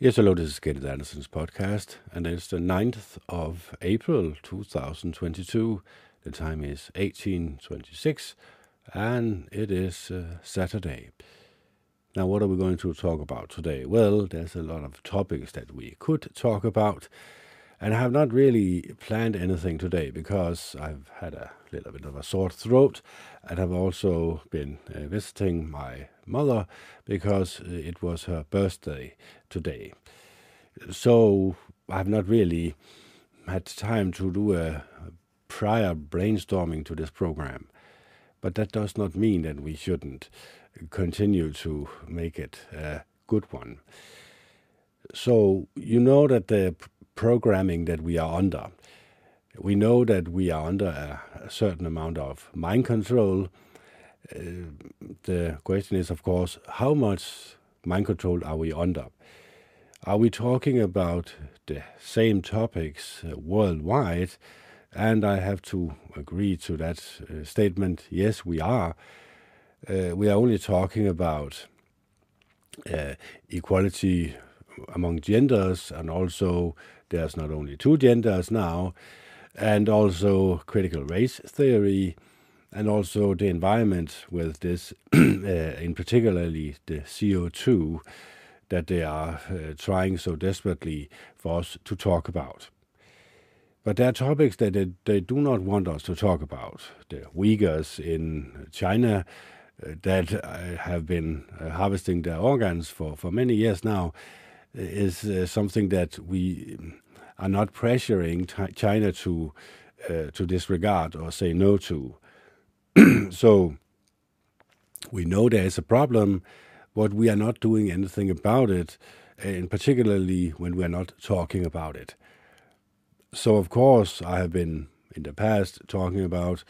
Yes, hello, this is Kenneth Anderson's podcast, and it's the 9th of April 2022. The time is 1826, and it is uh, Saturday. Now, what are we going to talk about today? Well, there's a lot of topics that we could talk about, and I have not really planned anything today because I've had a little bit of a sore throat, and I've also been uh, visiting my mother because it was her birthday today. So I've not really had time to do a prior brainstorming to this program. But that does not mean that we shouldn't continue to make it a good one. So, you know that the programming that we are under, we know that we are under a, a certain amount of mind control. Uh, the question is, of course, how much mind control are we under? Are we talking about the same topics uh, worldwide? And I have to agree to that uh, statement. Yes, we are. Uh, we are only talking about uh, equality among genders, and also there's not only two genders now, and also critical race theory, and also the environment with this, uh, in particularly the CO2 that they are uh, trying so desperately for us to talk about. But there are topics that they, they do not want us to talk about. The Uyghurs in China uh, that uh, have been uh, harvesting their organs for, for many years now is uh, something that we are not pressuring China to uh, to disregard or say no to. so we know there is a problem, but we are not doing anything about it, and particularly when we are not talking about it. So of course I have been in the past talking about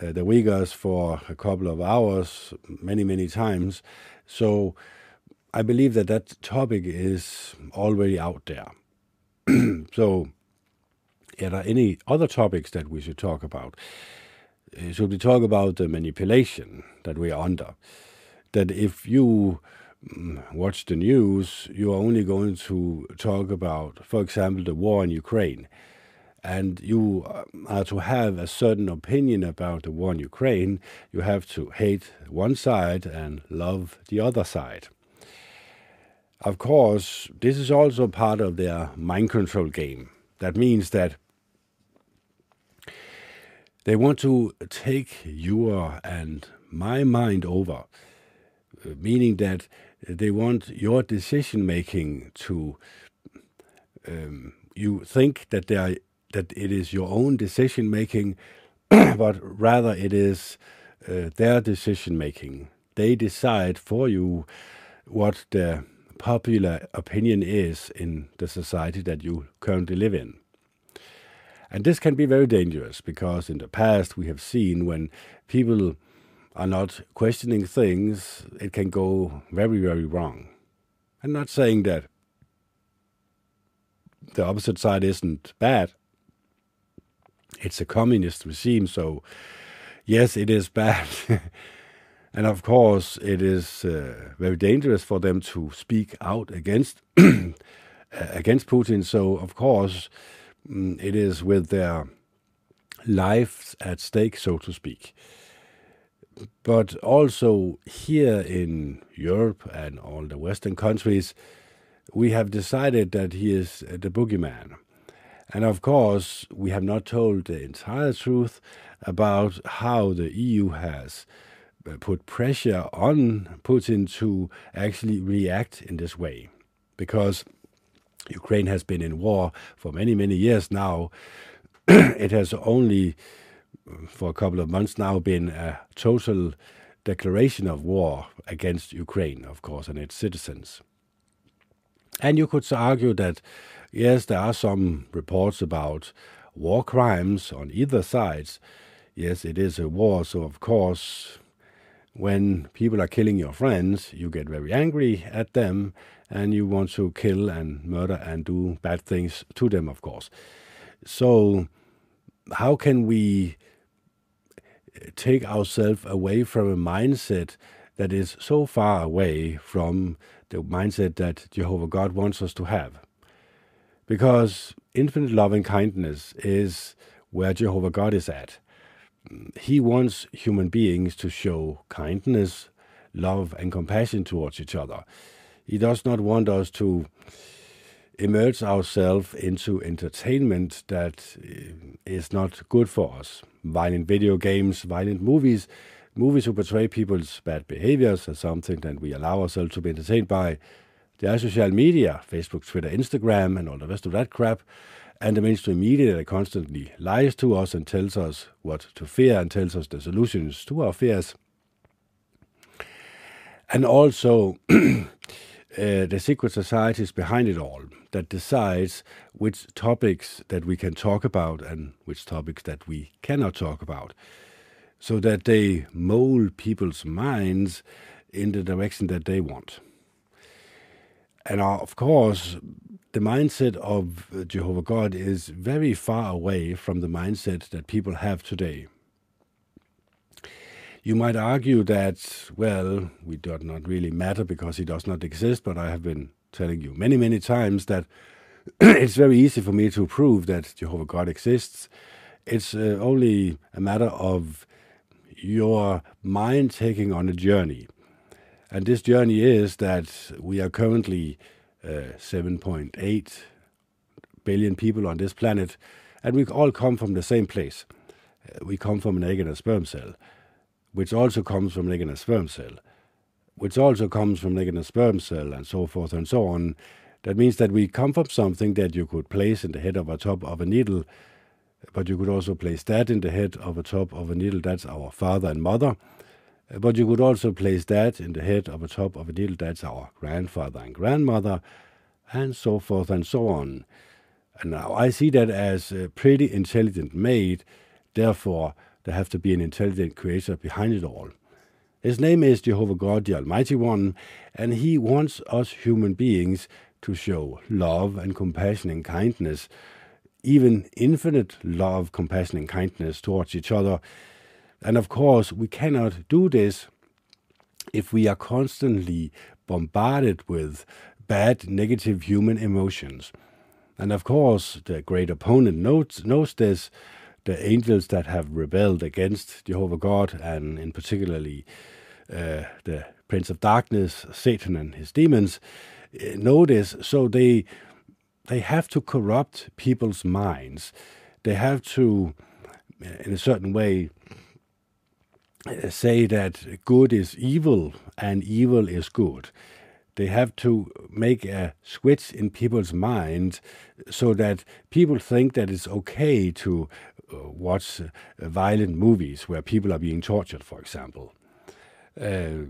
uh, the Uyghurs for a couple of hours, many many times. So I believe that that topic is already out there. so, are there any other topics that we should talk about? Uh, should we talk about the manipulation that we are under? That if you mm, watch the news, you are only going to talk about, for example, the war in Ukraine. And you uh, are to have a certain opinion about the war in Ukraine, you have to hate one side and love the other side. Of course, this is also part of their mind control game. That means that they want to take your and my mind over, meaning that they want your decision making to. Um, you think that they are, that it is your own decision making, but rather it is uh, their decision making. They decide for you what the popular opinion is in the society that you currently live in. And this can be very dangerous because in the past we have seen when people are not questioning things, it can go very, very wrong. I'm not saying that the opposite side isn't bad. It's a communist regime, so yes, it is bad. And of course, it is uh, very dangerous for them to speak out against against Putin. So, of course, mm, it is with their lives at stake, so to speak. But also here in Europe and all the Western countries, we have decided that he is the boogeyman. And of course, we have not told the entire truth about how the EU has uh, Uh, put pressure on Putin to actually react in this way. Because Ukraine has been in war for many, many years now. it has only, uh, for a couple of months now, been a total declaration of war against Ukraine, of course, and its citizens. And you could argue that, yes, there are some reports about war crimes on either sides. Yes, it is a war, so of course when people are killing your friends, you get very angry at them and you want to kill and murder and do bad things to them, of course. So, how can we take ourselves away from a mindset that is so far away from the mindset that Jehovah God wants us to have. Because infinite love and kindness is where Jehovah God is at. He wants human beings to show kindness, love, and compassion towards each other. He does not want us to immerse ourselves into entertainment that uh, not good for us. Violent video games, violent movies, movies who portray people's bad behaviors as something that we allow ourselves to be entertained by. There are social media, Facebook, Twitter, Instagram, and all the rest of that crap. And the mainstream media that constantly lies to us and tells us what to fear and tells us the solutions to our fears. And also, uh, the secret societies behind it all that decides which topics that we can talk about and which topics that we cannot talk about so that they mold people's minds in the direction that they want. And uh, of course, the mindset of Jehovah God is very far away from the mindset that people have today. You might argue that, well, we do not really matter because he does not exist, but I have been telling you many, many times that it's very easy for me to prove that Jehovah God exists. It's uh, only a matter of your mind taking on a journey. And this journey is that we are currently uh, 7.8 billion people on this planet, and we all come from the same place. Uh, we come from an egg and a sperm cell, which also comes from an egg and a sperm cell, which also comes from an egg and a sperm cell, and so forth and so on. That means that we come from something that you could place in the head of a top of a needle, but you could also place that in the head of a top of a needle. That's our father and mother. But you could also place that in the head of a top of a needle. That's our grandfather and grandmother, and so forth and so on. And now I see that as a pretty intelligent made. Therefore, there have to be an intelligent creator behind it all. His name is Jehovah God, the Almighty One, and He wants us human beings to show love and compassion and kindness, even infinite love, compassion, and kindness towards each other and of course, we cannot do this if we are constantly bombarded with bad, negative human emotions. And of course, the great opponent knows, knows this. The angels that have rebelled against Jehovah God, and in particularly uh, the Prince of Darkness, Satan, and his demons, uh, know this. So they they have to corrupt people's minds. They have to, in a certain way, say that good is evil and evil is good. They have to make a switch in people's minds so that people think that it's okay to uh, watch uh, violent movies where people are being tortured, for example. Uh,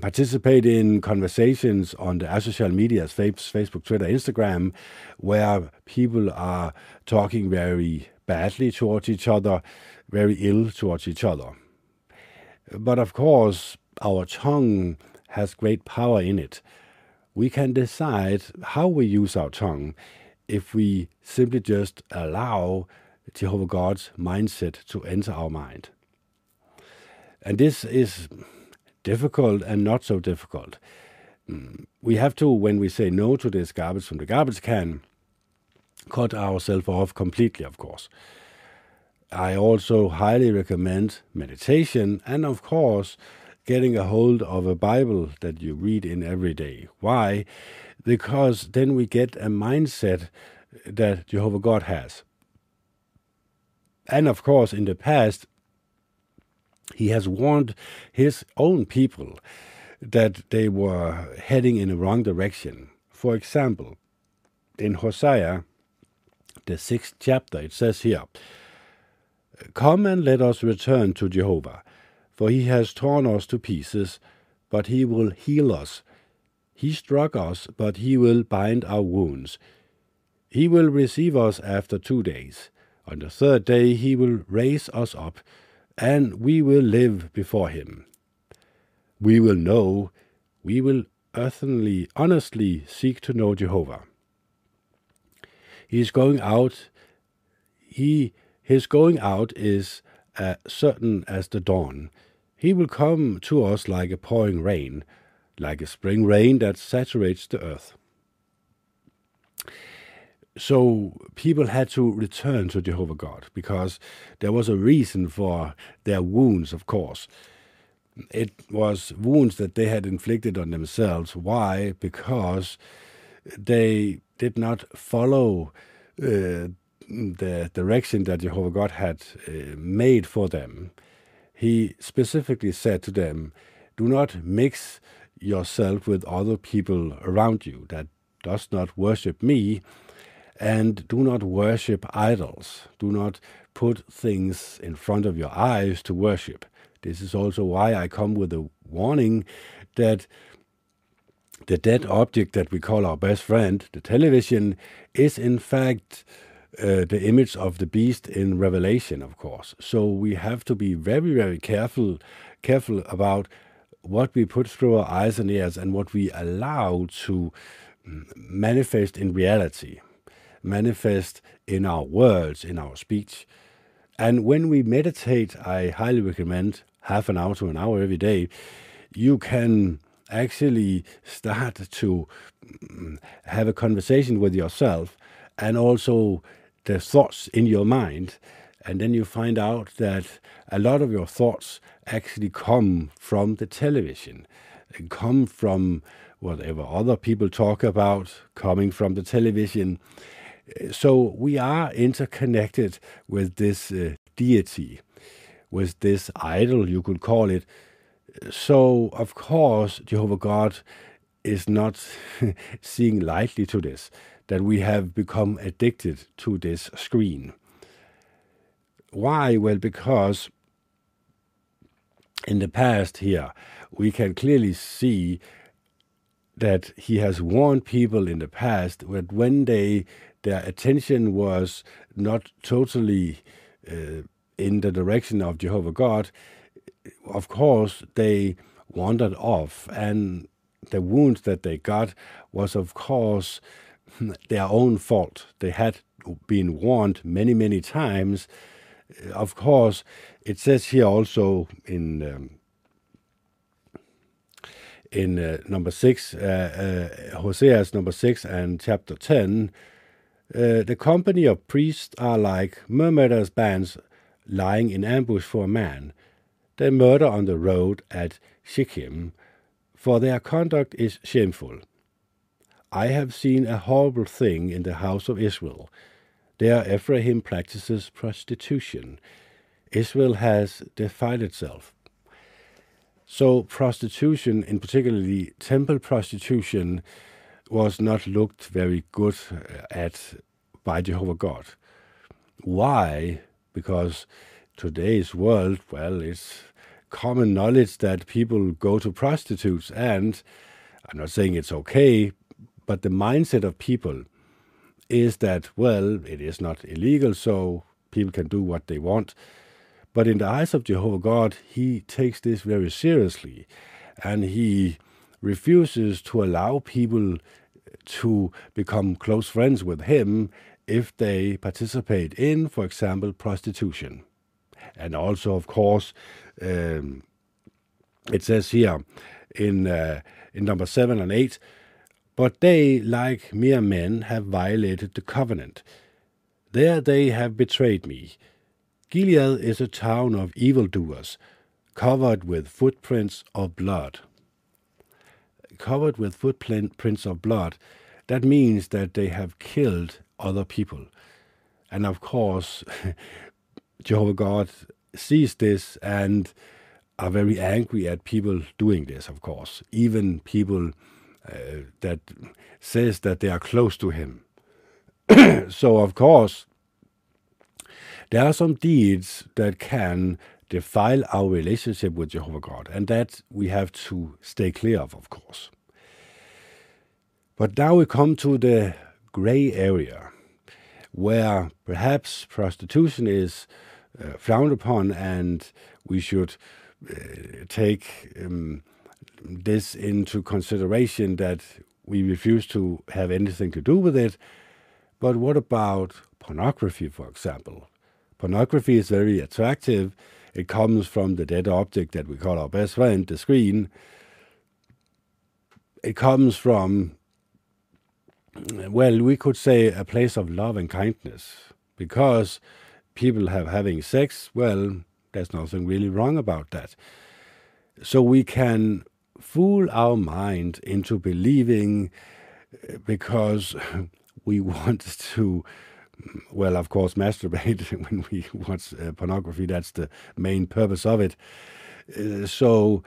participate in conversations on the social medias, Facebook, Twitter, Instagram, where people are talking very badly towards each other, very ill towards each other. But of course, our tongue has great power in it. We can decide how we use our tongue if we simply just allow Jehovah God's mindset to enter our mind. And this is difficult and not so difficult. We have to, when we say no to this garbage from the garbage can, cut ourselves off completely, of course. I also highly recommend meditation and, of course, getting a hold of a Bible that you read in every day. Why? Because then we get a mindset that Jehovah God has. And of course, in the past, he has warned his own people that they were heading in the wrong direction. For example, in Hosea, the sixth chapter, it says here, Come and let us return to Jehovah, for he has torn us to pieces, but he will heal us. He struck us, but he will bind our wounds. He will receive us after two days. On the third day he will raise us up, and we will live before him. We will know, we will earthly, honestly seek to know Jehovah. He is going out, he his going out is uh, certain as the dawn. He will come to us like a pouring rain, like a spring rain that saturates the earth. So people had to return to Jehovah God because there was a reason for their wounds, of course. It was wounds that they had inflicted on themselves. Why? Because they did not follow uh, the direction that Jehovah God had uh, made for them. He specifically said to them, Do not mix yourself with other people around you that does not worship me and do not worship idols. Do not put things in front of your eyes to worship. This is also why I come with a warning that the dead object that we call our best friend, the television, is in fact uh, the image of the beast in Revelation, of course. So we have to be very, very careful, careful about what we put through our eyes and ears and what we allow to manifest in reality manifest in our words, in our speech. And when we meditate, I highly recommend half an hour to an hour every day, you can actually start to mm, have a conversation with yourself and also the thoughts in your mind. And then you find out that a lot of your thoughts actually come from the television, come from whatever other people talk about, coming from the television. So we are interconnected with this uh, deity, with this idol, you could call it. So, of course, Jehovah God is not seeing lightly to this, that we have become addicted to this screen. Why? Well, because in the past here, we can clearly see that he has warned people in the past that when they their attention was not totally uh, in the direction of Jehovah God, of course they wandered off, and the wounds that they got was, of course, their own fault. They had been warned many, many times. Of course, it says here also in um, in uh, number six, uh, uh, Hosea's number six and chapter ten, uh, the company of priests are like murderers' bands lying in ambush for a man. They murder on the road at Shechem, for their conduct is shameful. I have seen a horrible thing in the house of Israel. There Ephraim practices prostitution. Israel has defiled itself. So prostitution, in particularly temple prostitution, was not looked very good uh, at by Jehovah God. Why? Because today's world, well, it's common knowledge that people go to prostitutes, and I'm not saying it's okay, but the mindset of people is that, well, it is not illegal, so people can do what they want. But in the eyes of Jehovah God, he takes this very seriously, and he refuses to allow people to become close friends with him if they participate in, for example, prostitution. And also, of course, um, it says here in, uh, in number 7 and 8 But they, like mere men, have violated the covenant. There they have betrayed me. Gilead is a town of evildoers, covered with footprints of blood covered with footprints of blood, that means that they have killed other people. And of course, Jehovah God sees this and are very angry at people doing this, of course, even people uh, that says that they are close to him. so, of course, there are some deeds that can defile our relationship with Jehovah God, and that we have to stay clear of, of course. But now we come to the gray area where perhaps prostitution is uh, frowned upon and we should uh, take um, this into consideration that we refuse to have anything to do with it. But what about pornography, for example? Pornography is very attractive it comes from the dead object that we call our best friend, the screen. it comes from, well, we could say a place of love and kindness. Because people have having sex, well, there's nothing really wrong about that. So we can fool our mind into believing because we want to well, of course, masturbate when we watch uh, pornography. That's the main purpose of it. Uh, so,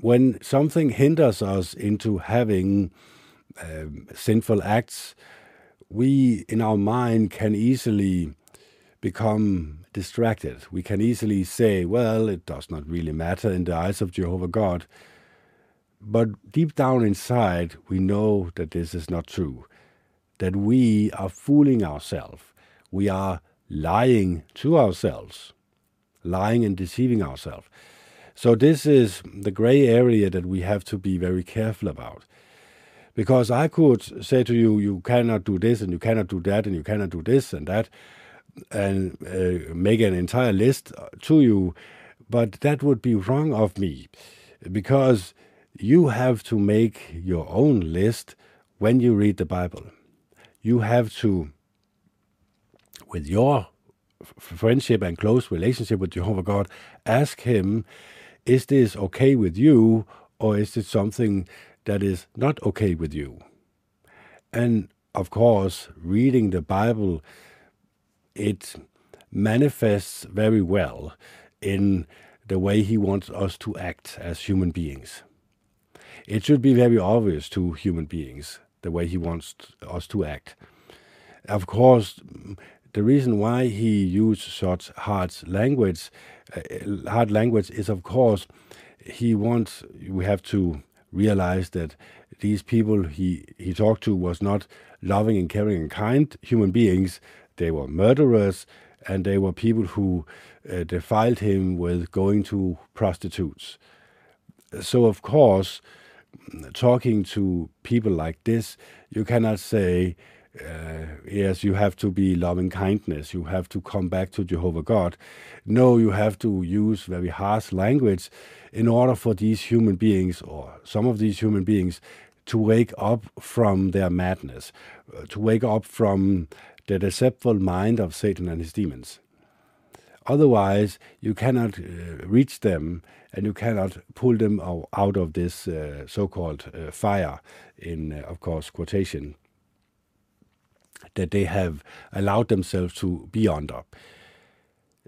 when something hinders us into having um, sinful acts, we in our mind can easily become distracted. We can easily say, well, it does not really matter in the eyes of Jehovah God. But deep down inside, we know that this is not true, that we are fooling ourselves. We are lying to ourselves, lying and deceiving ourselves. So, this is the gray area that we have to be very careful about. Because I could say to you, you cannot do this and you cannot do that and you cannot do this and that, and uh, make an entire list to you, but that would be wrong of me because you have to make your own list when you read the Bible. You have to, with your friendship and close relationship with Jehovah God, ask Him, is this okay with you, or is it something that is not okay with you? And of course, reading the Bible, it manifests very well in the way He wants us to act as human beings. It should be very obvious to human beings the way he wants us to act. Of course, the reason why he used such hard language, uh, hard language, is of course he wants. We have to realize that these people he he talked to was not loving and caring and kind human beings. They were murderers, and they were people who uh, defiled him with going to prostitutes. So of course talking to people like this, you cannot say, uh, yes, you have to be loving kindness, you have to come back to Jehovah God. No, you have to use very harsh language in order for these human beings, or some of these human beings, to wake up from their madness, uh, to wake up from the deceitful mind of Satan and his demons. Otherwise, you cannot uh, reach them and you cannot pull them out of this uh, so called uh, fire, in, uh, of course, quotation, that they have allowed themselves to be under.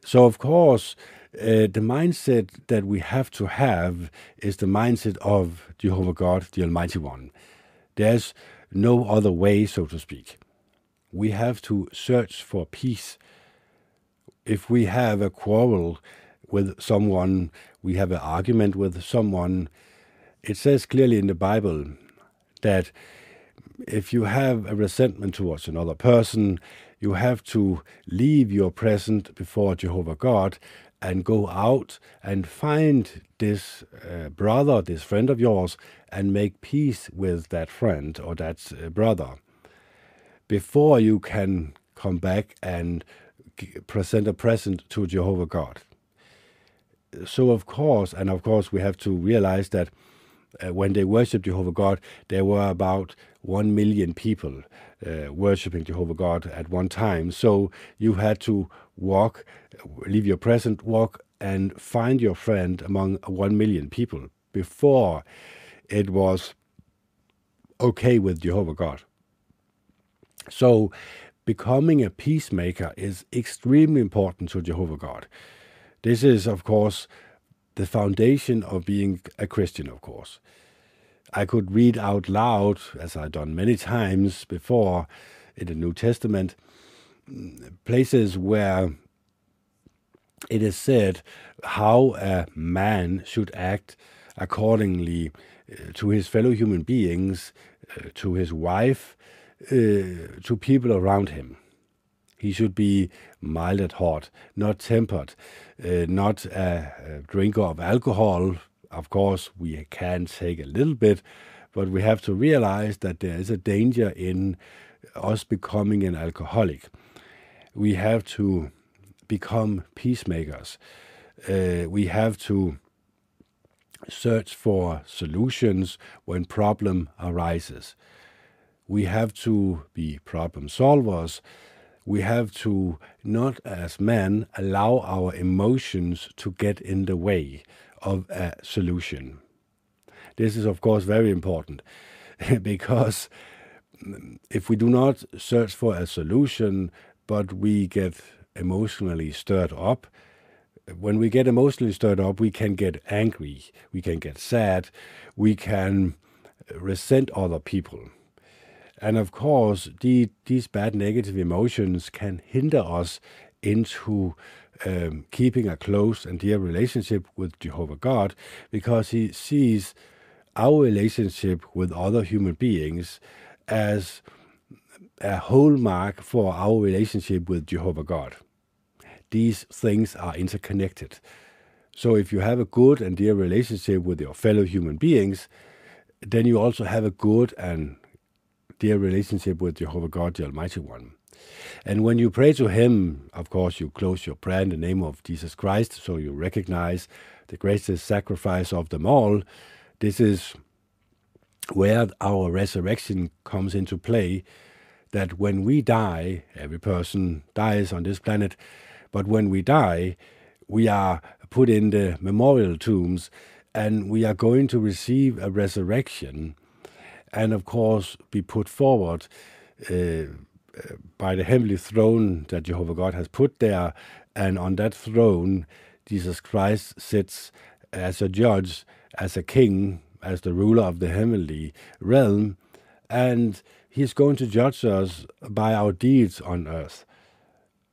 So, of course, uh, the mindset that we have to have is the mindset of Jehovah God, the Almighty One. There's no other way, so to speak. We have to search for peace. If we have a quarrel with someone, we have an argument with someone, it says clearly in the Bible that if you have a resentment towards another person, you have to leave your present before Jehovah God and go out and find this uh, brother, this friend of yours, and make peace with that friend or that uh, brother before you can come back and present a present to Jehovah God. So, of course, and of course, we have to realize that uh, when they worshiped Jehovah God, there were about one million people uh, worshiping Jehovah God at one time. So you had to walk, leave your present, walk, and find your friend among one million people before it was okay with Jehovah God. So becoming a peacemaker is extremely important to Jehovah God. This is, of course, the foundation of being a Christian, of course. I could read out loud, as I've done many times before in the New Testament, places where it is said how a man should act accordingly uh, to his fellow human beings, uh, to his wife, to people around him. He should be mild at heart, not tempered, uh, not a, a drinker of alcohol. Of course, we can take a little bit, but we have to realize that there is a danger in us becoming an alcoholic. We have to become peacemakers. Uh, we have to search for solutions when problem arises. We have to be problem solvers. We have to not as men allow our emotions to get in the way of a solution. This is of course very important because if we do not search for a solution but we get emotionally stirred up, when we get emotionally stirred up, we can get angry, we can get sad, we can resent other people. And of course, the, these bad negative emotions can hinder us into um, keeping a close and dear relationship with Jehovah God because He sees our relationship with other human beings as a hallmark for our relationship with Jehovah God these things are interconnected. So if you have a good and dear relationship with your fellow human beings, then you also have a good and dear relationship with Jehovah God, the Almighty One. And when you pray to Him, of course, you close your prayer in the name of Jesus Christ, so you recognize the greatest sacrifice of them all. This is where our resurrection comes into play. That when we die, every person dies on this planet, but when we die, we are put in the memorial tombs and we are going to receive a resurrection and, of course, be put forward uh, by the heavenly throne that Jehovah God has put there. And on that throne, Jesus Christ sits as a judge, as a king, as the ruler of the heavenly realm. And he's going to judge us by our deeds on earth.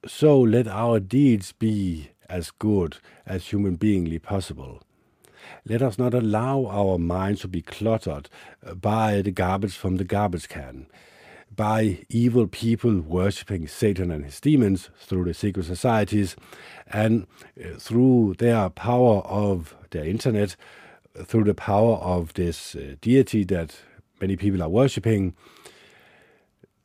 So let our deeds be as good as human beingly possible. Let us not allow our minds to be cluttered by the garbage from the garbage can, by evil people worshipping Satan and his demons through the secret societies, and uh, through their power of the internet, through the power of this uh, deity that many people are worshipping.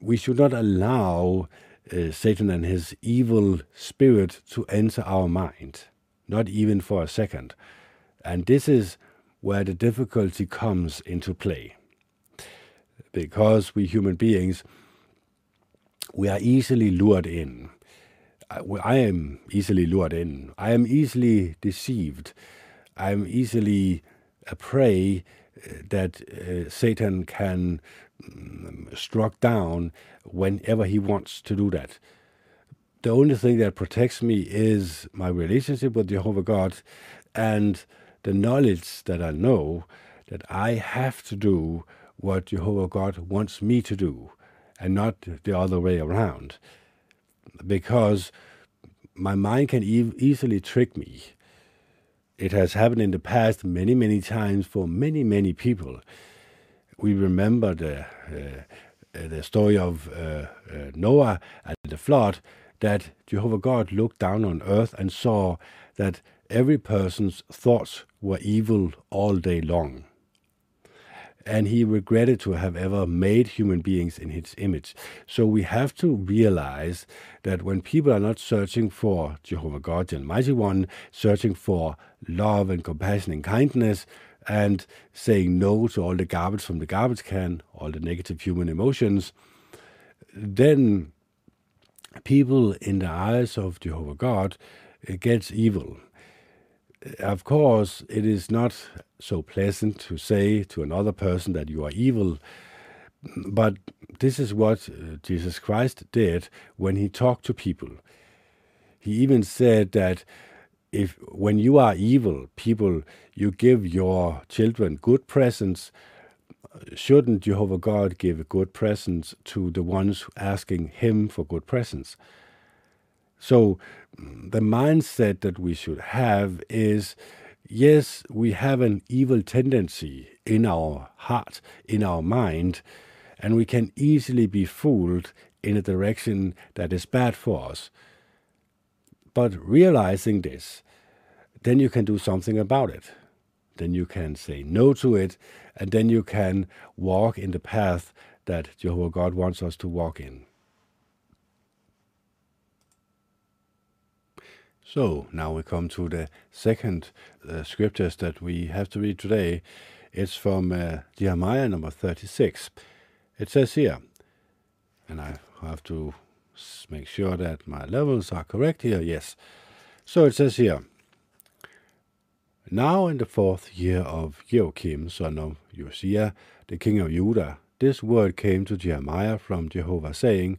We should not allow uh, Satan and his evil spirit to enter our mind, not even for a second. And this is where the difficulty comes into play. Because we human beings, we are easily lured in. I am easily lured in. I am easily deceived. I am easily a prey uh, that uh, Satan can um, struck down whenever he wants to do that. The only thing that protects me is my relationship with Jehovah God and the knowledge that I know that I have to do what Jehovah God wants me to do and not the other way around. Because my mind can e- easily trick me. It has happened in the past many, many times for many, many people we remember the uh, uh, the story of uh, Noah and the flood, that Jehovah God looked down on earth and saw that every person's thoughts were evil all day long. And he regretted to have ever made human beings in his image. So we have to realize that when people are not searching for Jehovah God, the Almighty One, searching for love and compassion and kindness, and saying no to all the garbage from the garbage can, all the negative human emotions, then people in the eyes of Jehovah God gets evil. Of course, it is not so pleasant to say to another person that you are evil, but this is what uh, Jesus Christ did when he talked to people. He even said that if when you are evil people, you give your children good presents, shouldn't Jehovah God give a good presents to the ones asking Him for good presents? So, the mindset that we should have is yes, we have an evil tendency in our heart, in our mind, and we can easily be fooled in a direction that is bad for us. But realizing this, then you can do something about it. Then you can say no to it, and then you can walk in the path that Jehovah God wants us to walk in. So now we come to the second uh, scriptures that we have to read today. It's from uh, Jeremiah number 36. It says here, and I have to make sure that my levels are correct here. Yes. So it says here, Now in the fourth year of Joachim, son of Josiah, the king of Judah, this word came to Jeremiah from Jehovah, saying,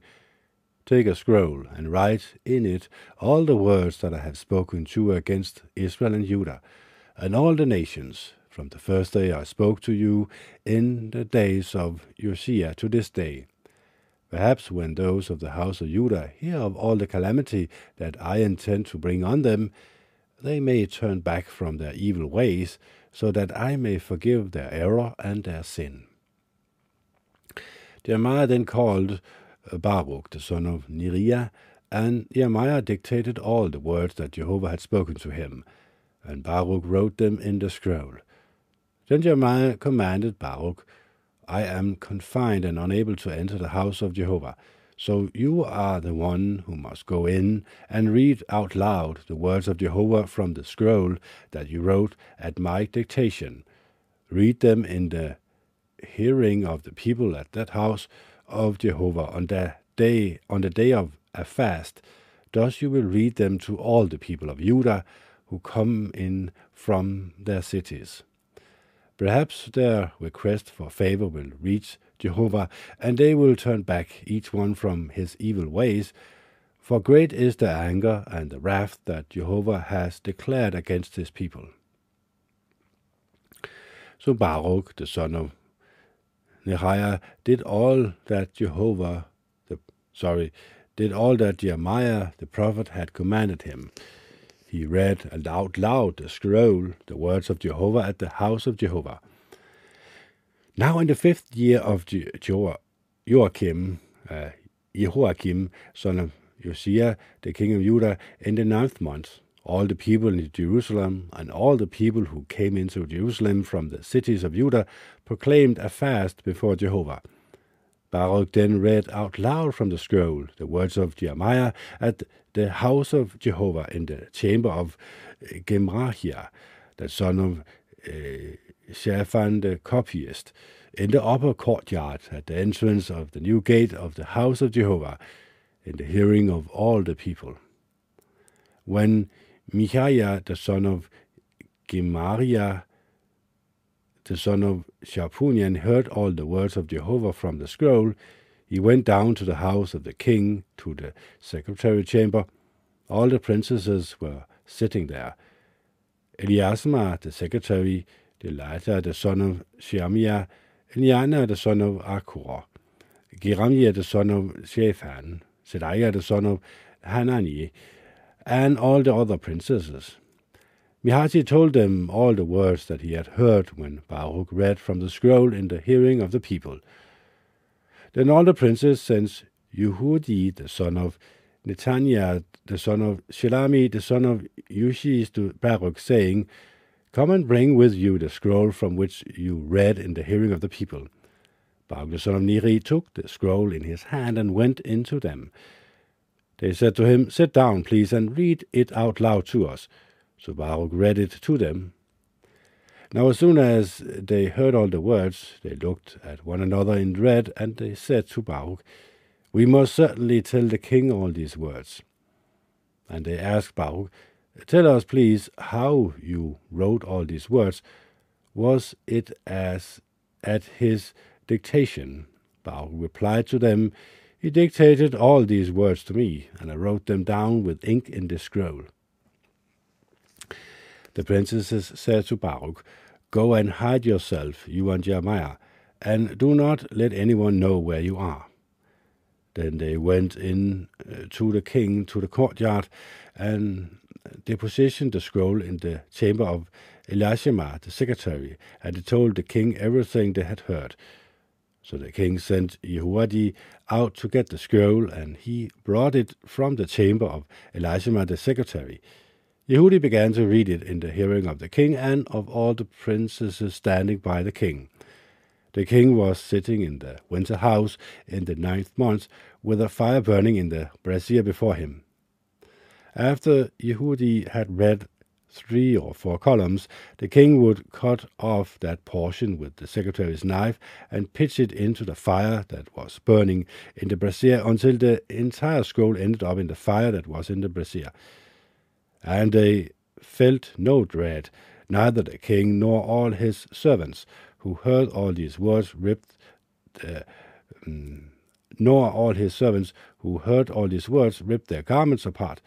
Take a scroll and write in it all the words that I have spoken to against Israel and Judah, and all the nations, from the first day I spoke to you in the days of Josiah to this day. Perhaps when those of the house of Judah hear of all the calamity that I intend to bring on them, they may turn back from their evil ways, so that I may forgive their error and their sin. Jeremiah then called Baruch, the son of Neriah, and Jeremiah dictated all the words that Jehovah had spoken to him, and Baruch wrote them in the scroll. Then Jeremiah commanded Baruch, I am confined and unable to enter the house of Jehovah. So you are the one who must go in and read out loud the words of Jehovah from the scroll that you wrote at my dictation. Read them in the hearing of the people at that house of Jehovah on the day on the day of a fast. Thus you will read them to all the people of Judah who come in from their cities. Perhaps their request for favor will reach Jehovah, and they will turn back each one from his evil ways. For great is the anger and the wrath that Jehovah has declared against his people. So Baruch, the son of Neriah, did all that Jehovah, the, sorry, did all that Jeremiah the prophet had commanded him. He read out loud the scroll, the words of Jehovah at the house of Jehovah. Now in the fifth year of jo- Joachim, uh, Jehoiakim, son of Josiah, the king of Judah, in the ninth month, all the people in Jerusalem and all the people who came into Jerusalem from the cities of Judah proclaimed a fast before Jehovah. Baruch then read out loud from the scroll the words of Jeremiah at the house of Jehovah in the chamber of Gemariah, the son of uh, Shaphan the copyist, in the upper courtyard at the entrance of the new gate of the house of Jehovah, in the hearing of all the people. When Micaiah the son of Gemariah, the son of Shapunian, heard all the words of Jehovah from the scroll, he went down to the house of the king, to the secretary chamber. All the princesses were sitting there. Elishama, the secretary, Elijah, the son of Shemaiah, Eliana, the son of Akur, Jeremiah, the son of Shaphan, Sediah, the son of Hanani, and all the other princesses. Micaiah told them all the words that he had heard when Baruch read from the scroll in the hearing of the people. Then all the princes sent Yehudi, the son of Nethaniah, the son of Shilami, the son of Ushi, to Baruch, saying, Come and bring with you the scroll from which you read in the hearing of the people. Baruch the son of Neri took the scroll in his hand and went into them. They said to him, Sit down, please, and read it out loud to us. So Baruch read it to them. Now, as soon as they heard all the words, they looked at one another in dread, and they said to Baruch, We must certainly tell the king all these words. And they asked Baruch, Tell us, please, how you wrote all these words. Was it as at his dictation? Baruch replied to them, He dictated all these words to me, and I wrote them down with ink in the scroll. The princesses said to Baruch, Go and hide yourself, you and Jeremiah, and do not let anyone know where you are. Then they went in uh, to the king to the courtyard and depositioned the scroll in the chamber of Elishama, the secretary, and they told the king everything they had heard. So the king sent Yehudi out to get the scroll, and he brought it from the chamber of Elishama, the secretary. Yehudi began to read it in the hearing of the king and of all the princesses standing by the king. The king was sitting in the winter house in the ninth month, with a fire burning in the brazier before him. After Yehudi had read three or four columns, the king would cut off that portion with the secretary's knife and pitch it into the fire that was burning in the brazier until the entire scroll ended up in the fire that was in the brazier. And they felt no dread, neither the king nor all his servants, who heard all these words ripped uh, um, nor all his servants who heard all these words ripped their garments apart.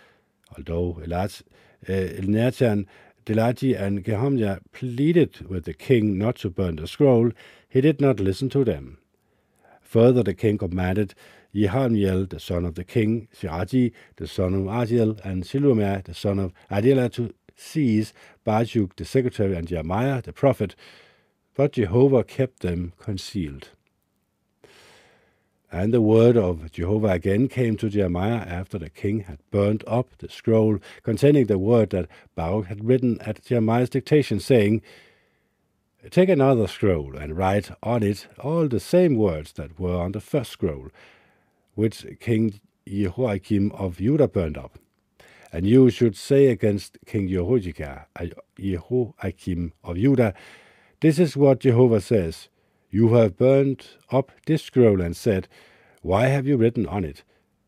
Although Elat, uh, Elnathan, Delaiah, and Gehomya pleaded with the king not to burn the scroll, he did not listen to them. Further, the king commanded Jerahmeel, the son of the king, Shiraji, the son of Adiel, and Shilumah, the son of Adela, to seize Baruch, the secretary, and Jeremiah, the prophet, but Jehovah kept them concealed. And the word of Jehovah again came to Jeremiah after the king had burned up the scroll containing the word that Baruch had written at Jeremiah's dictation, saying, Take another scroll and write on it all the same words that were on the first scroll, which King Jehoiakim of Judah burned up. And you should say against King Jehoiakim of Judah, This is what Jehovah says. You have burnt up this scroll and said, Why have you written on it?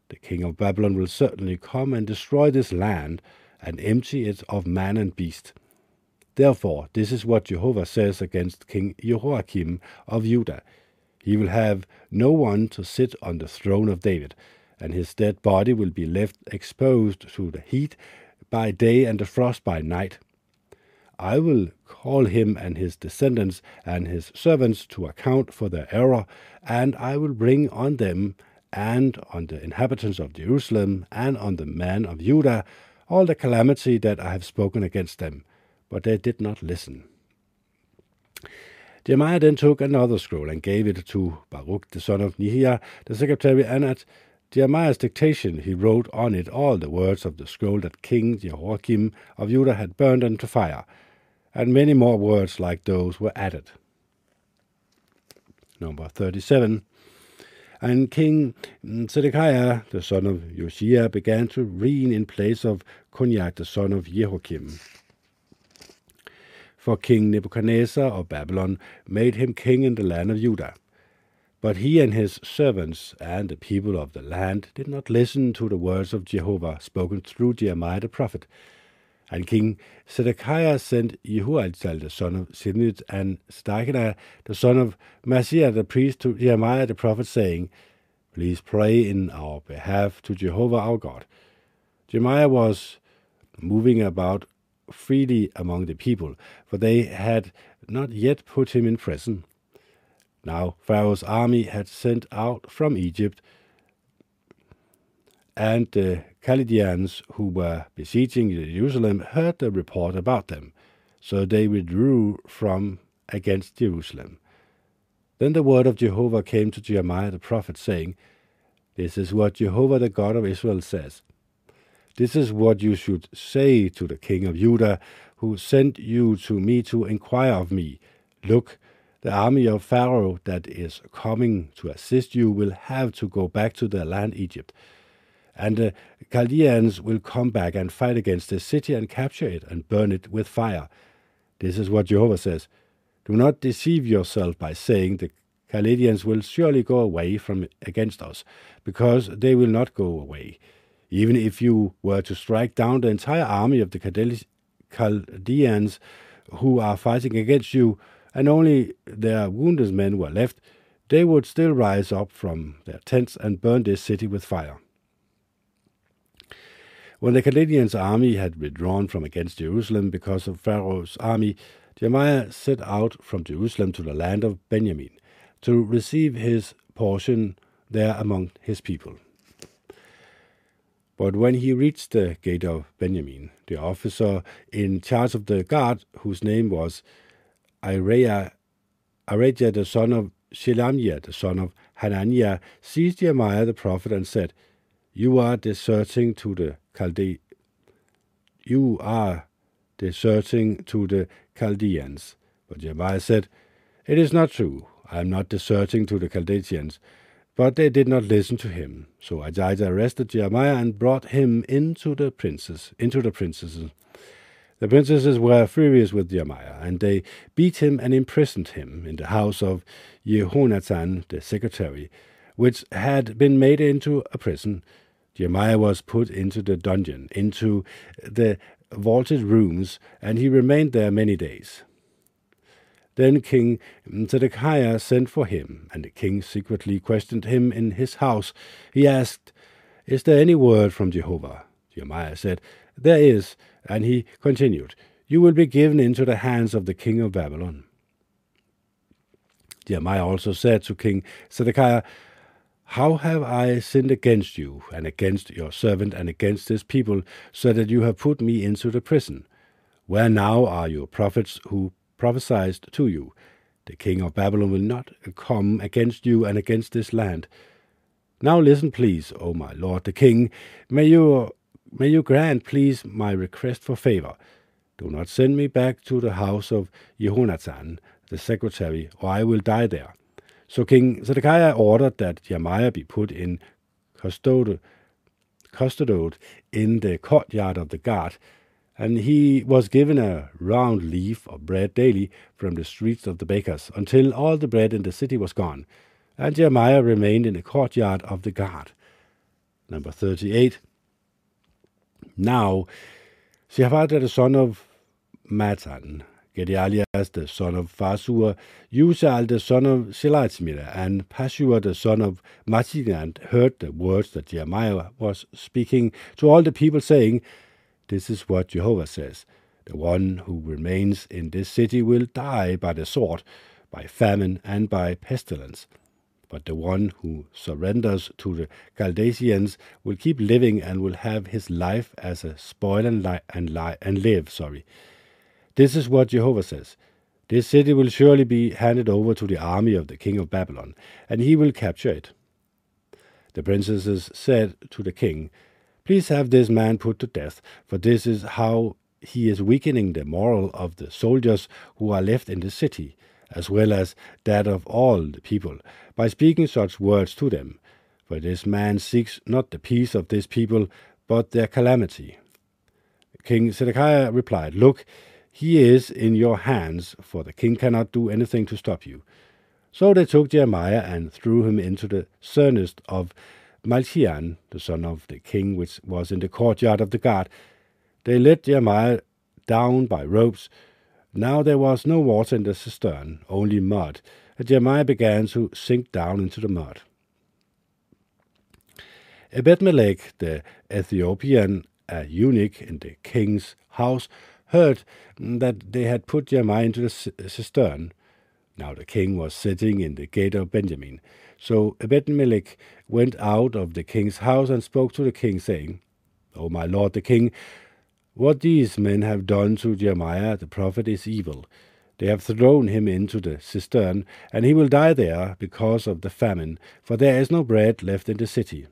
The king of Babylon will certainly come and destroy this land and empty it of man and beast. Therefore, this is what Jehovah says against King Jehoiakim of Judah. He will have no one to sit on the throne of David, and his dead body will be left exposed to the heat by day and the frost by night. I will call him and his descendants and his servants to account for their error, and I will bring on them and on the inhabitants of Jerusalem and on the men of Judah all the calamity that I have spoken against them. But they did not listen. Jeremiah then took another scroll and gave it to Baruch the son of Nehemiah, the secretary, and at Jeremiah's dictation he wrote on it all the words of the scroll that King Jehoiakim of Judah had burned into fire and many more words like those were added. Number 37. And King Zedekiah, the son of Josiah, began to reign in place of Coniah, the son of Jehoiakim. For King Nebuchadnezzar of Babylon made him king in the land of Judah. But he and his servants and the people of the land did not listen to the words of Jehovah spoken through Jeremiah the prophet, and King Zedekiah sent Jehoiada the son of Shimnit and Stachana the son of Maaseiah the priest to Jeremiah the prophet, saying, Please pray in our behalf to Jehovah our God. Jeremiah was moving about freely among the people, for they had not yet put him in prison. Now Pharaoh's army had sent out from Egypt and uh, the Chaldeans who were besieging Jerusalem heard the report about them, so they withdrew from against Jerusalem. Then the word of Jehovah came to Jeremiah the prophet, saying, This is what Jehovah the God of Israel says. This is what you should say to the king of Judah, who sent you to me to inquire of me. Look, the army of Pharaoh that is coming to assist you will have to go back to their land Egypt and the Chaldeans will come back and fight against this city and capture it and burn it with fire. This is what Jehovah says. Do not deceive yourself by saying the Chaldeans will surely go away from against us, because they will not go away. Even if you were to strike down the entire army of the Chaldeans who are fighting against you, and only their wounded men were left, they would still rise up from their tents and burn this city with fire. When the Chaldeans' army had withdrawn from against Jerusalem because of Pharaoh's army, Jeremiah set out from Jerusalem to the land of Benjamin to receive his portion there among his people. But when he reached the gate of Benjamin, the officer in charge of the guard, whose name was Irijah, Irijah the son of Shelamiah, the son of Hananiah, seized Jeremiah the prophet and said, You are deserting to the Chalde- you are deserting to the Chaldeans. But Jeremiah said, It is not true. I am not deserting to the Chaldeans, But they did not listen to him. So Ahijah arrested Jeremiah and brought him into the princes, into the princesses. The princesses were furious with Jeremiah, and they beat him and imprisoned him in the house of Jehonathan the secretary, which had been made into a prison. Jeremiah was put into the dungeon, into the vaulted rooms, and he remained there many days. Then King Zedekiah sent for him, and the king secretly questioned him in his house. He asked, Is there any word from Jehovah? Jeremiah said, There is. And he continued, You will be given into the hands of the king of Babylon. Jeremiah also said to King Zedekiah, How have I sinned against you, and against your servant, and against this people, so that you have put me into the prison? Where now are your prophets who prophesied to you, The king of Babylon will not come against you and against this land. Now listen, please, O my lord the king. May you, may you grant, please, my request for favor. Do not send me back to the house of Jehonathan, the secretary, or I will die there. So King Zedekiah ordered that Jeremiah be put in custode, custodied in the courtyard of the guard, and he was given a round leaf of bread daily from the streets of the bakers, until all the bread in the city was gone. And Jeremiah remained in the courtyard of the guard. Number 38. Now, Shaphat, the son of Matan, Gedaliah, the son of Pashhur, Uziel, the son of Shelaitmira, and Pashur, the son of Machinan, heard the words that Jeremiah was speaking to all the people, saying, this is what Jehovah says. The one who remains in this city will die by the sword, by famine, and by pestilence. But the one who surrenders to the Chaldeans will keep living and will have his life as a spoil and, li- and, li- and live. Sorry. This is what Jehovah says. This city will surely be handed over to the army of the king of Babylon, and he will capture it. The princesses said to the king, Please have this man put to death, for this is how he is weakening the moral of the soldiers who are left in the city, as well as that of all the people, by speaking such words to them. For this man seeks not the peace of this people, but their calamity. King Zedekiah replied, Look, he is in your hands, for the king cannot do anything to stop you. So they took Jeremiah and threw him into the furnace of Malchian, the son of the king, which was in the courtyard of the guard. They let Jeremiah down by ropes. Now there was no water in the cistern, only mud, and Jeremiah began to sink down into the mud. Ebedmelech, the Ethiopian, a eunuch in the king's house, heard that they had put Jeremiah into the cistern. Now the king was sitting in the gate of Benjamin. So Ebedmelech went out of the king's house and spoke to the king, saying, O my lord the king, what these men have done to Jeremiah the prophet is evil. They have thrown him into the cistern, and he will die there because of the famine, for there is no bread left in the city.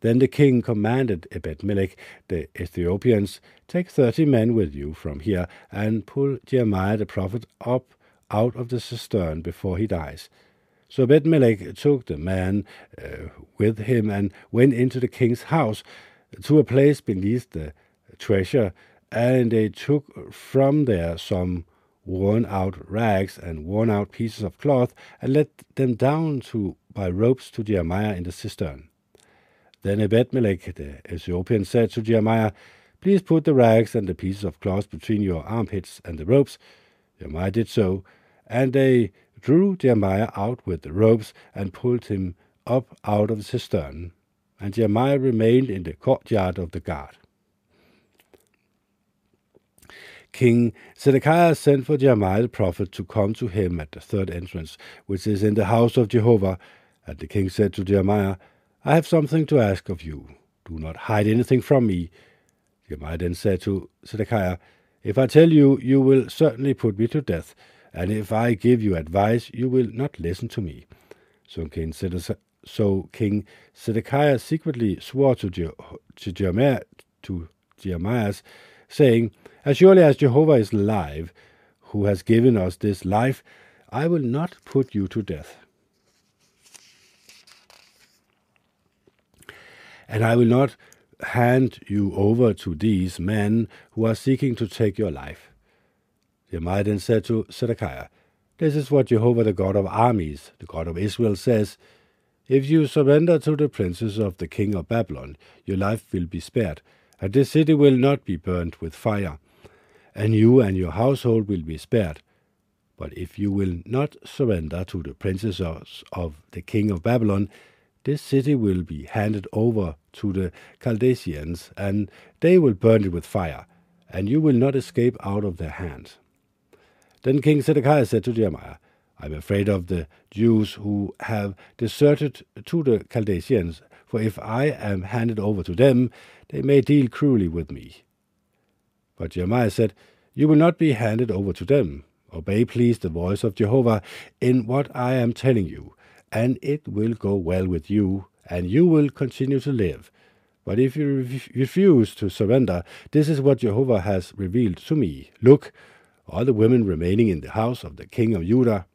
Then the king commanded Ebedmelech the Ethiopians, Take thirty men with you from here, and pull Jeremiah the prophet up out of the cistern before he dies. So Ebedmelech took the man uh, with him and went into the king's house to a place beneath the treasure, and they took from there some worn out rags and worn out pieces of cloth, and let them down to by ropes to Jeremiah in the cistern. Then Ebedmelech the Ethiopian said to Jeremiah, Please put the rags and the pieces of cloth between your armpits and the ropes. Jeremiah did so, and they drew Jeremiah out with the ropes and pulled him up out of the cistern, and Jeremiah remained in the courtyard of the guard. King Zedekiah sent for Jeremiah the prophet to come to him at the third entrance, which is in the house of Jehovah. And the king said to Jeremiah, I have something to ask of you. Do not hide anything from me. Jeremiah then said to Zedekiah, If I tell you, you will certainly put me to death and if I give you advice, you will not listen to me. So King, so King Zedekiah secretly swore to, Je- to, Jeremiah, to Jeremiah, saying, As surely as Jehovah is alive, who has given us this life, I will not put you to death. And I will not hand you over to these men who are seeking to take your life. Jeremiah then said to Zedekiah, This is what Jehovah the God of armies, the God of Israel, says If you surrender to the princes of the king of Babylon, your life will be spared, and this city will not be burnt with fire, and you and your household will be spared. But if you will not surrender to the princes of the king of Babylon, this city will be handed over to the Chaldeans, and they will burn it with fire, and you will not escape out of their hands. Then King Zedekiah said to Jeremiah, I am afraid of the Jews who have deserted to the Chaldeans, for if I am handed over to them, they may deal cruelly with me. But Jeremiah said, You will not be handed over to them. Obey, please, the voice of Jehovah in what I am telling you, and it will go well with you, and you will continue to live. But if you refuse to surrender, this is what Jehovah has revealed to me. Look, all the women remaining in the house of the king of Judah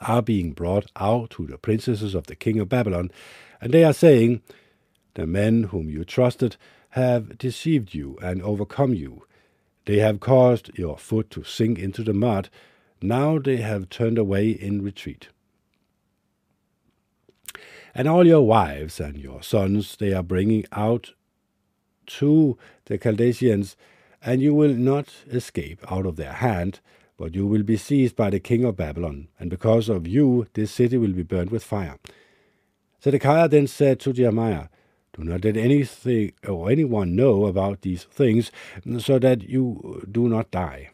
are being brought out to the princesses of the king of Babylon, and they are saying, The men whom you trusted have deceived you and overcome you. They have caused your foot to sink into the mud. Now they have turned away in retreat. And all your wives and your sons they are bringing out to the Chaldeans, and you will not escape out of their hand, but you will be seized by the king of Babylon, and because of you this city will be burned with fire. Zedekiah then said to Jeremiah, Do not let anything or anyone know about these things, so that you do not die.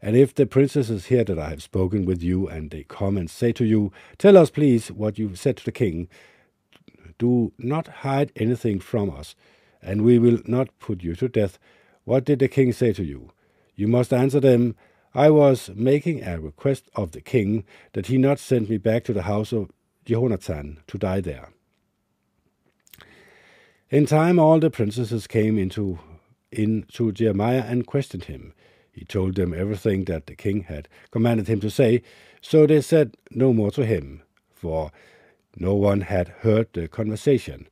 And if the princesses hear that I have spoken with you, and they come and say to you, Tell us, please, what you said to the king, do not hide anything from us, and we will not put you to death. What did the king say to you? You must answer them, I was making a request of the king that he not send me back to the house of Jehonathan to die there. In time all the princesses came into in to Jeremiah and questioned him. He told them everything that the king had commanded him to say, so they said no more to him, for no one had heard the conversation.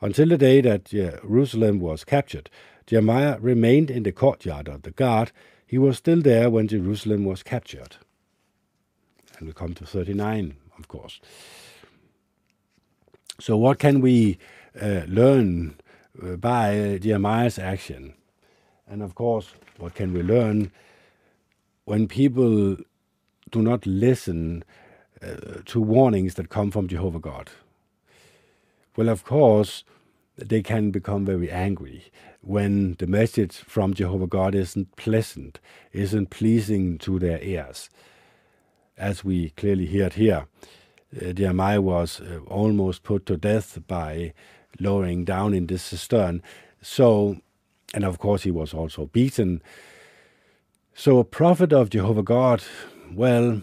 Until the day that Jerusalem was captured, Jeremiah remained in the courtyard of the guard. He was still there when Jerusalem was captured. And we come to 39, of course. So, what can we uh, learn uh, by Jeremiah's action? And of course, what can we learn when people do not listen uh, to warnings that come from Jehovah God? Well, of course, they can become very angry when the message from Jehovah God isn't pleasant, isn't pleasing to their ears. As we clearly hear here, uh, Jeremiah was uh, almost put to death by lowering down in this cistern. So, and of course, he was also beaten. So, a prophet of Jehovah God, well,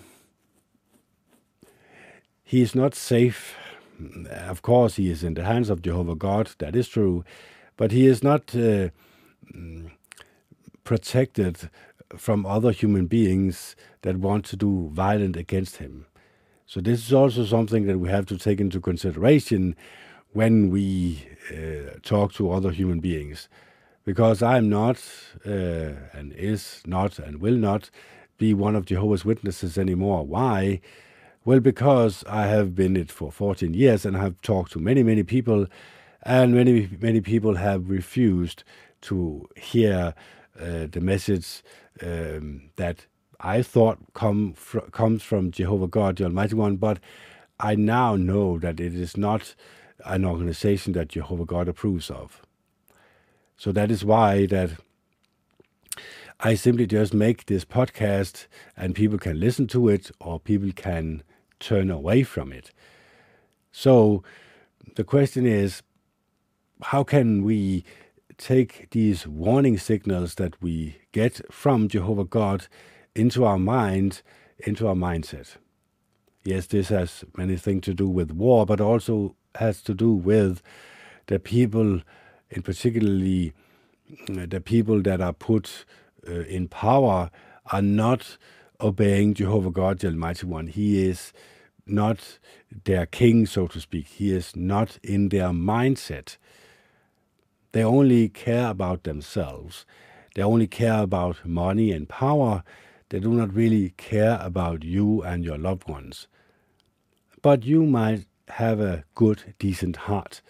he is not safe of course, he is in the hands of Jehovah God, that is true, but he is not uh, protected from other human beings that want to do violent against him. So, this is also something that we have to take into consideration when we uh, talk to other human beings. Because I'm not, uh, and is not, and will not be one of Jehovah's Witnesses anymore. Why? Well, because I have been it for 14 years and I have talked to many, many people, and many, many people have refused to hear uh, the message um, that I thought come fr- comes from Jehovah God, the Almighty One, but I now know that it is not an organization that Jehovah God approves of. So that is why that I simply just make this podcast and people can listen to it or people can turn away from it. So the question is how can we take these warning signals that we get from Jehovah God into our mind, into our mindset? Yes, this has many things to do with war, but also has to do with the people, in particularly the people that are put uh, in power, are not obeying Jehovah God, the Almighty One. He is not their king, so to speak. He is not in their mindset. They only care about themselves. They only care about money and power. They do not really care about you and your loved ones. But you might have a good, decent heart.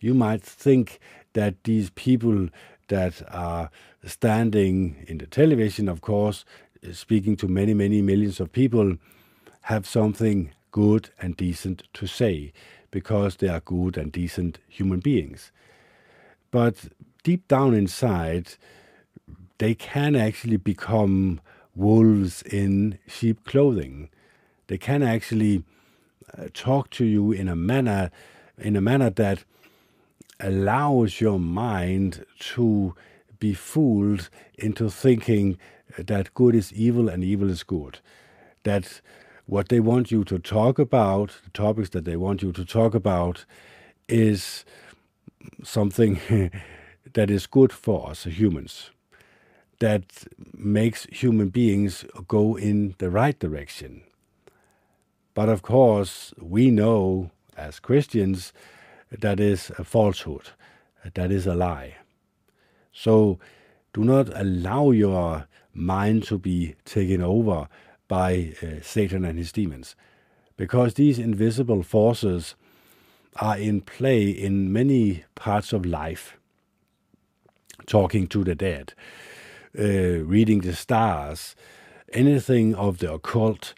You might think that these people that are standing in the television, of course, speaking to many, many millions of people, have something good and decent to say because they are good and decent human beings. But deep down inside, they can actually become wolves in sheep clothing. They can actually uh, talk to you in a manner in a manner that allows your mind to be fooled into thinking that good is evil and evil is good. That what they want you to talk about, the topics that they want you to talk about, is something that is good for us humans, that makes human beings go in the right direction. But of course, we know as Christians that is a falsehood, that is a lie. So do not allow your mind to be taken over by uh, Satan and his demons, because these invisible forces are in play in many parts of life. Talking to the dead, uh, reading the stars, anything of the occult,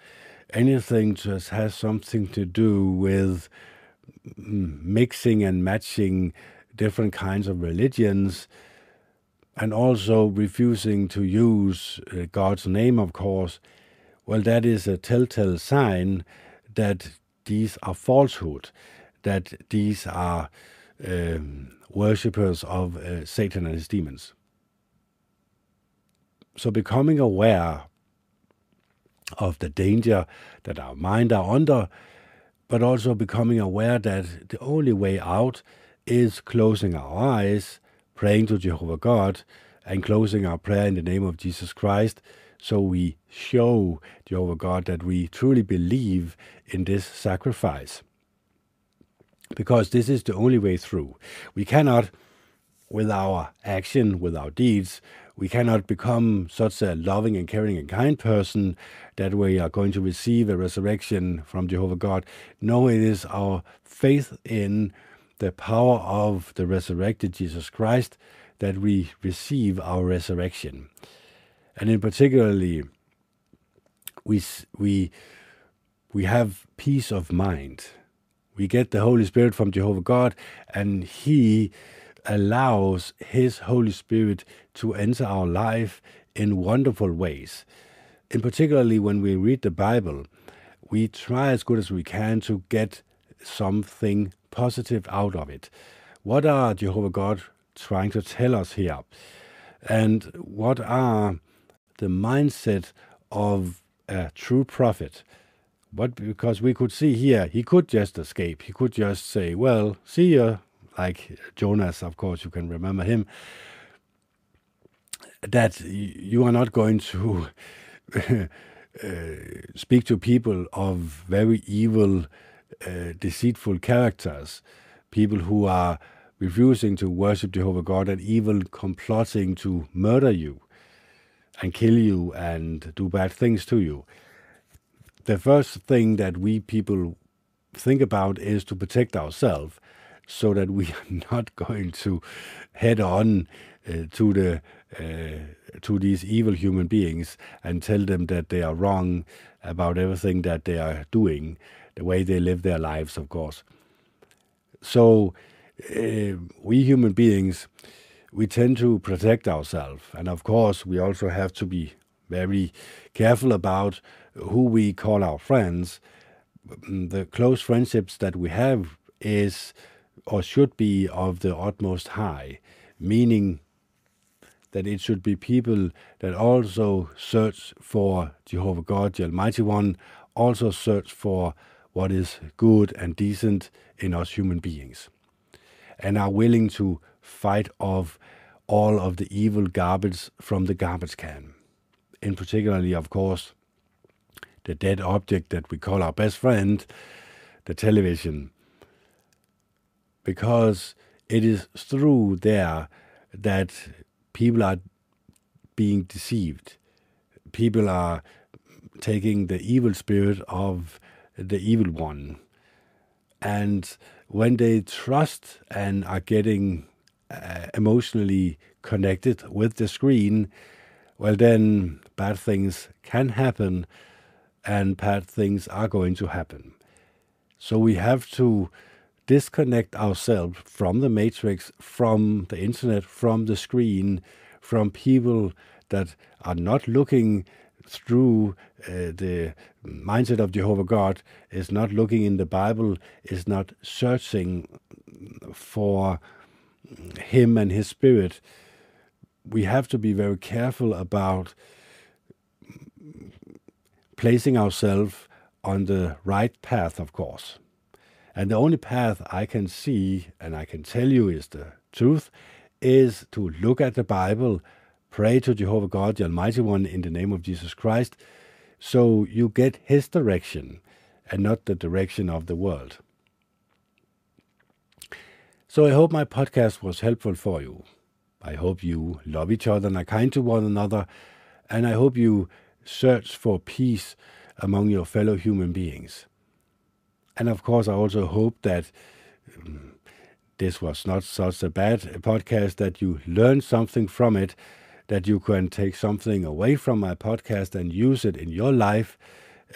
anything that has something to do with mm, mixing and matching different kinds of religions and also refusing to use uh, God's name, of course, well, that is a telltale sign that these are falsehood, that these are um, worshippers of uh, Satan and his demons. So, becoming aware of the danger that our mind are under, but also becoming aware that the only way out is closing our eyes, praying to Jehovah God, and closing our prayer in the name of Jesus Christ so we show Jehovah God that we truly believe in this sacrifice. Because this is the only way through. We cannot, with our action, with our deeds, we cannot become such a loving and caring and kind person that we are going to receive a resurrection from Jehovah God. No, it is our faith in the power of the resurrected Jesus Christ that we receive our resurrection. And in particularly we we we have peace of mind. We get the holy spirit from jehovah god and he allows his holy spirit to enter our life in wonderful ways. In particularly when we read the bible we try as good as we can to get something positive out of it what are jehovah god trying to tell us here and what are the mindset of a true prophet. But because we could see here, he could just escape. He could just say, Well, see you, like Jonas, of course, you can remember him, that you are not going to uh, speak to people of very evil, uh, deceitful characters, people who are refusing to worship Jehovah God and even complotting to murder you and kill you and do bad things to you. The first thing that we people think about is to protect ourselves so that we are not going to head on uh, to the uh, to these evil human beings and tell them that they are wrong about everything that they are doing, the way they live their lives, of course. So uh, we human beings we tend to protect ourselves. And of course, we also have to be very careful about who we call our friends. Mm, the close friendships that we have is or should be of the utmost high, meaning that it should be people that also search for Jehovah God, the Almighty One, also search for what is good and decent in us human beings, and are willing to fight off all of the evil garbage from the garbage can. In particularly, of course, the dead object that we call our best friend, the television. Because it is through there that people are being deceived. People are taking the evil spirit of the evil one. And when they trust and are getting uh, emotionally connected with the screen, well, then bad things can happen and bad things are going to happen. So we have to disconnect ourselves from the matrix, from the internet, from the screen, from people that are not looking through uh, the mindset of Jehovah God, is not looking in the Bible, is not searching for Him and His Spirit. We have to be very careful about placing ourselves on the right path, of course. And the only path I can see and I can tell you is the truth is to look at the Bible, pray to Jehovah God, the Almighty One, in the name of Jesus Christ, so you get His direction and not the direction of the world. So I hope my podcast was helpful for you. I hope you love each other and are kind to one another, and I hope you search for peace among your fellow human beings. And of course, I also hope that um, this was not such a bad podcast, that you learned something from it, that you can take something away from my podcast and use it in your life,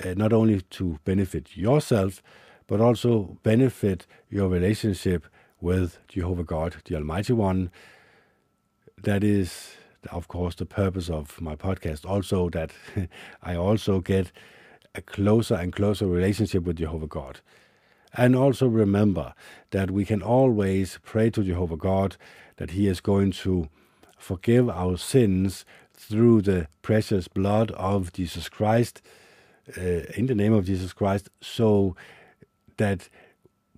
uh, not only to benefit yourself, but also benefit your relationship with Jehovah God, the Almighty One. That is, of course, the purpose of my podcast. Also, that I also get a closer and closer relationship with Jehovah God. And also remember that we can always pray to Jehovah God that He is going to forgive our sins through the precious blood of Jesus Christ, uh, in the name of Jesus Christ, so that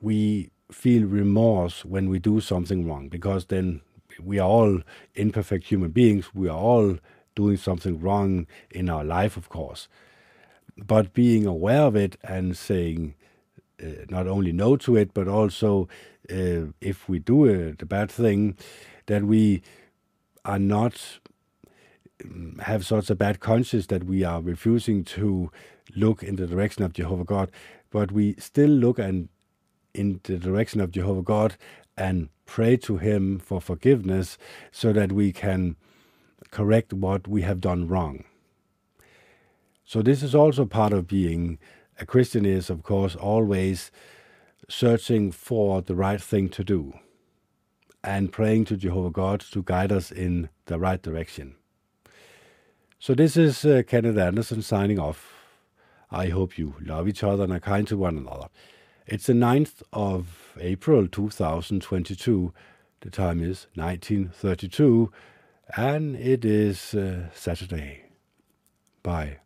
we feel remorse when we do something wrong, because then we are all imperfect human beings. We are all doing something wrong in our life, of course. But being aware of it and saying, uh, not only no to it, but also uh, if we do a, the bad thing, that we are not have such a bad conscience that we are refusing to look in the direction of Jehovah God, but we still look and in the direction of Jehovah God and pray to Him for forgiveness so that we can correct what we have done wrong. So, this is also part of being a Christian, is of course always searching for the right thing to do and praying to Jehovah God to guide us in the right direction. So, this is uh, Kenneth Anderson signing off. I hope you love each other and are kind to one another. It's the 9th of April 2022. The time is 1932 and it is uh, Saturday. Bye.